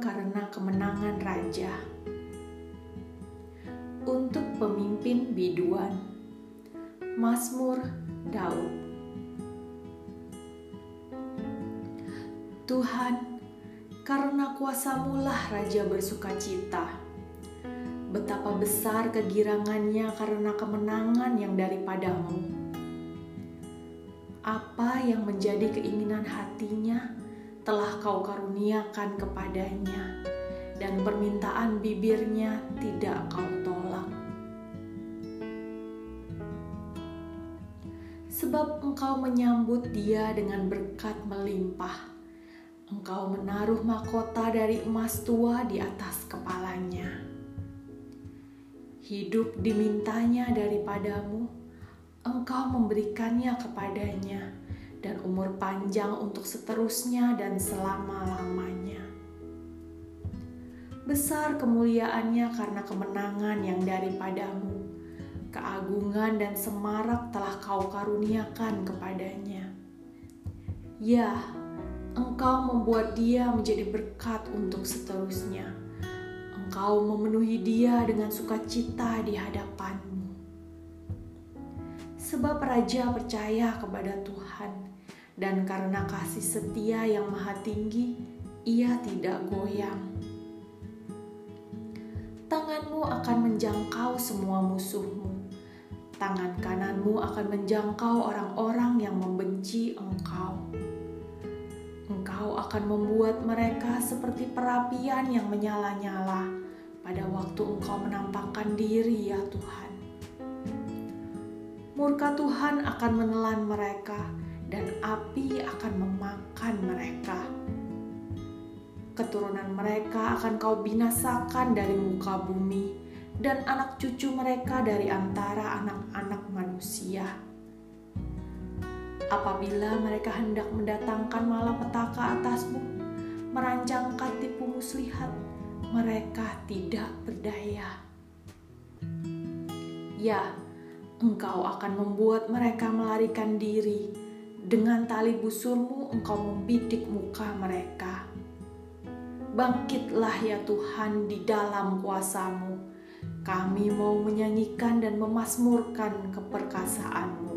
karena kemenangan raja. Untuk pemimpin biduan, Mazmur Daud. Tuhan, karena kuasamu lah raja bersuka cita. Betapa besar kegirangannya karena kemenangan yang daripadamu. Apa yang menjadi keinginan hatinya telah kau karuniakan kepadanya, dan permintaan bibirnya tidak kau tolak. Sebab engkau menyambut dia dengan berkat melimpah. Engkau menaruh mahkota dari emas tua di atas kepalanya. Hidup dimintanya daripadamu, engkau memberikannya kepadanya dan umur panjang untuk seterusnya dan selama-lamanya. Besar kemuliaannya karena kemenangan yang daripadamu. Keagungan dan semarak telah kau karuniakan kepadanya. Ya, engkau membuat dia menjadi berkat untuk seterusnya. Engkau memenuhi dia dengan sukacita di hadapanmu. Sebab raja percaya kepada Tuhan dan karena kasih setia yang maha tinggi, ia tidak goyang. Tanganmu akan menjangkau semua musuhmu. Tangan kananmu akan menjangkau orang-orang yang membenci engkau. Engkau akan membuat mereka seperti perapian yang menyala-nyala pada waktu engkau menampakkan diri, ya Tuhan. Murka Tuhan akan menelan mereka dan api akan memakan mereka. Keturunan mereka akan kau binasakan dari muka bumi, dan anak cucu mereka dari antara anak-anak manusia. Apabila mereka hendak mendatangkan malapetaka atasmu, merancangkan tipu muslihat, mereka tidak berdaya. Ya, engkau akan membuat mereka melarikan diri dengan tali busurmu engkau membidik muka mereka. Bangkitlah ya Tuhan di dalam kuasamu. Kami mau menyanyikan dan memasmurkan keperkasaanmu.